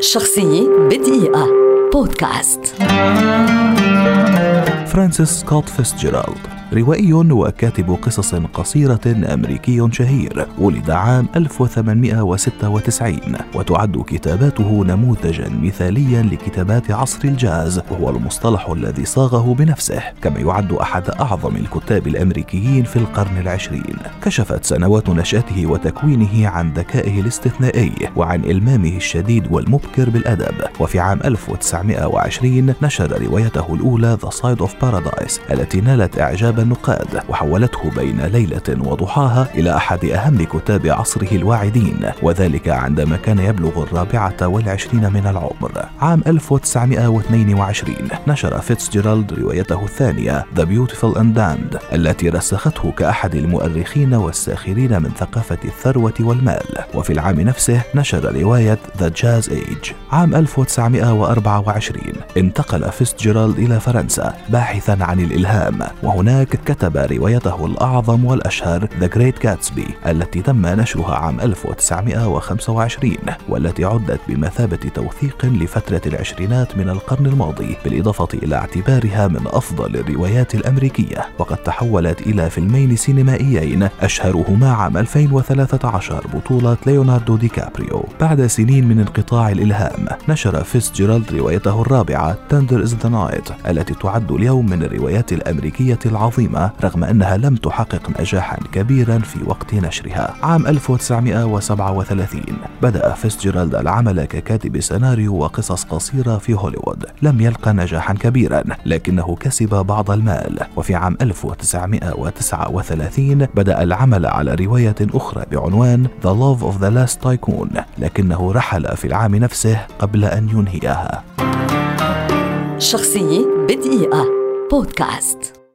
شخصية بدقيقة. بودكاست. فرانسيس سكوت فيتسجيرالد. روائي وكاتب قصص قصيرة أمريكي شهير ولد عام 1896 وتعد كتاباته نموذجا مثاليا لكتابات عصر الجاز وهو المصطلح الذي صاغه بنفسه كما يعد أحد أعظم الكتاب الأمريكيين في القرن العشرين. كشفت سنوات نشأته وتكوينه عن ذكائه الاستثنائي وعن إلمامه الشديد والمبكر بالأدب. وفي عام 1920 نشر روايته الأولى The Side of Paradise التي نالت إعجاب كتاب النقاد وحولته بين ليلة وضحاها إلى أحد أهم كتاب عصره الواعدين وذلك عندما كان يبلغ الرابعة والعشرين من العمر. عام 1922 نشر فيتسجيرالد روايته الثانية The Beautiful and Damned التي رسخته كأحد المؤرخين والساخرين من ثقافة الثروة والمال. وفي العام نفسه نشر رواية The Jazz Age. عام 1924 انتقل فيتسجيرالد إلى فرنسا باحثا عن الإلهام وهناك ذلك كتب روايته الأعظم والأشهر The Great Gatsby التي تم نشرها عام 1925 والتي عدت بمثابة توثيق لفترة العشرينات من القرن الماضي بالإضافة إلى اعتبارها من أفضل الروايات الأمريكية. وقد تحولت إلى فيلمين سينمائيين أشهرهما عام 2013 بطولة ليوناردو دي كابريو. بعد سنين من انقطاع الإلهام نشر فيتسجيرالد روايته الرابعة Tender Is the Night التي تعد اليوم من الروايات الأمريكية العظيمة. عظيمة رغم أنها لم تحقق نجاحا كبيرا في وقت نشرها. عام 1937 بدأ فيسجيرالد العمل ككاتب سيناريو وقصص قصيرة في هوليوود. لم يلقى نجاحا كبيرا لكنه كسب بعض المال. وفي عام 1939 بدأ العمل على رواية أخرى بعنوان The Love of the Last Tycoon لكنه رحل في العام نفسه قبل أن ينهيها. شخصية بدقيقة. بودكاست.